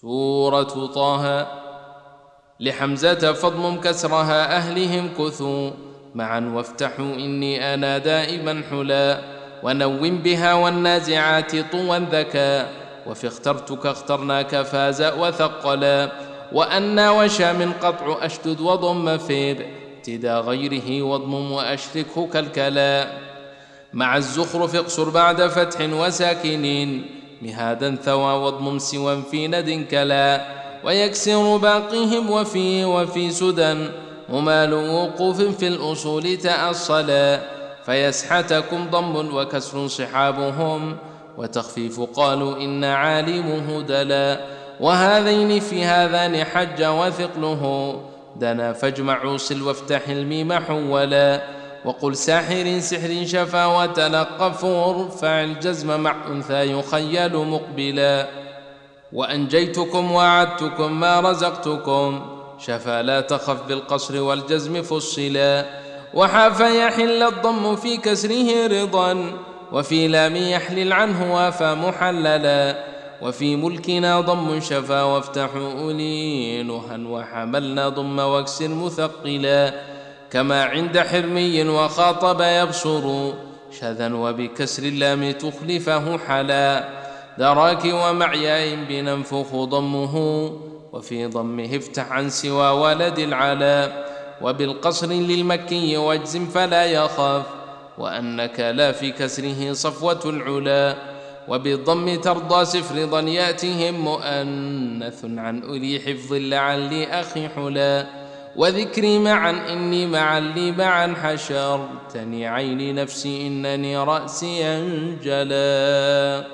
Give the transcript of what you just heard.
سورة طه. لحمزة فضم كسرها أهلهم كثوا. معا وافتحوا إني أنا دائما حلا. ونوم بها والنازعات طوا ذكا. وفي اخترتك اخترناك فاز وثقلا. وأنا من قطع أشدد وضم في ابتدى غيره واضمم وأشركه كالكلا. مع الزخرف اقصر بعد فتح وساكنين. مهادا ثوى واضمم سوى في ند كلا ويكسر باقيهم وفي وفي سدى ممال وقوف في الأصول تأصلا فيسحتكم ضم وكسر صحابهم وتخفيف قالوا إن عالمه دلا وهذين في هذان حج وثقله دنا فاجمعوا صل وافتح الميم حولا. وقل ساحر سحر شفا وتلقف وارفع الجزم مع أنثى يخيل مقبلا. وأنجيتكم وعدتكم ما رزقتكم شفا لا تخف بالقصر والجزم فصلا. وحاف يحل الضم في كسره رضا وفي لام يحلل عنه وافى محللا. وفي ملكنا ضم شفا وافتحوا أولي نهى وحملنا ضم واكسر مثقلا. كما عند حرمي وخاطب يبصر. شذا وبكسر اللام تخلفه حلا. دراك ومعياء بننفخ ضمه. وفي ضمه افتح عن سوى ولد العلا. وبالقصر للمكي واجزم فلا يخاف. وأنك لا في كسره صفوة العلا. وبالضم ترضى سفرضا يأتهم مؤنث عن أولي حفظ لعلي أخي حلا. وذكري معا إني معا لي معا حشرتني عيني نفسي إنني رأسي أنجلا.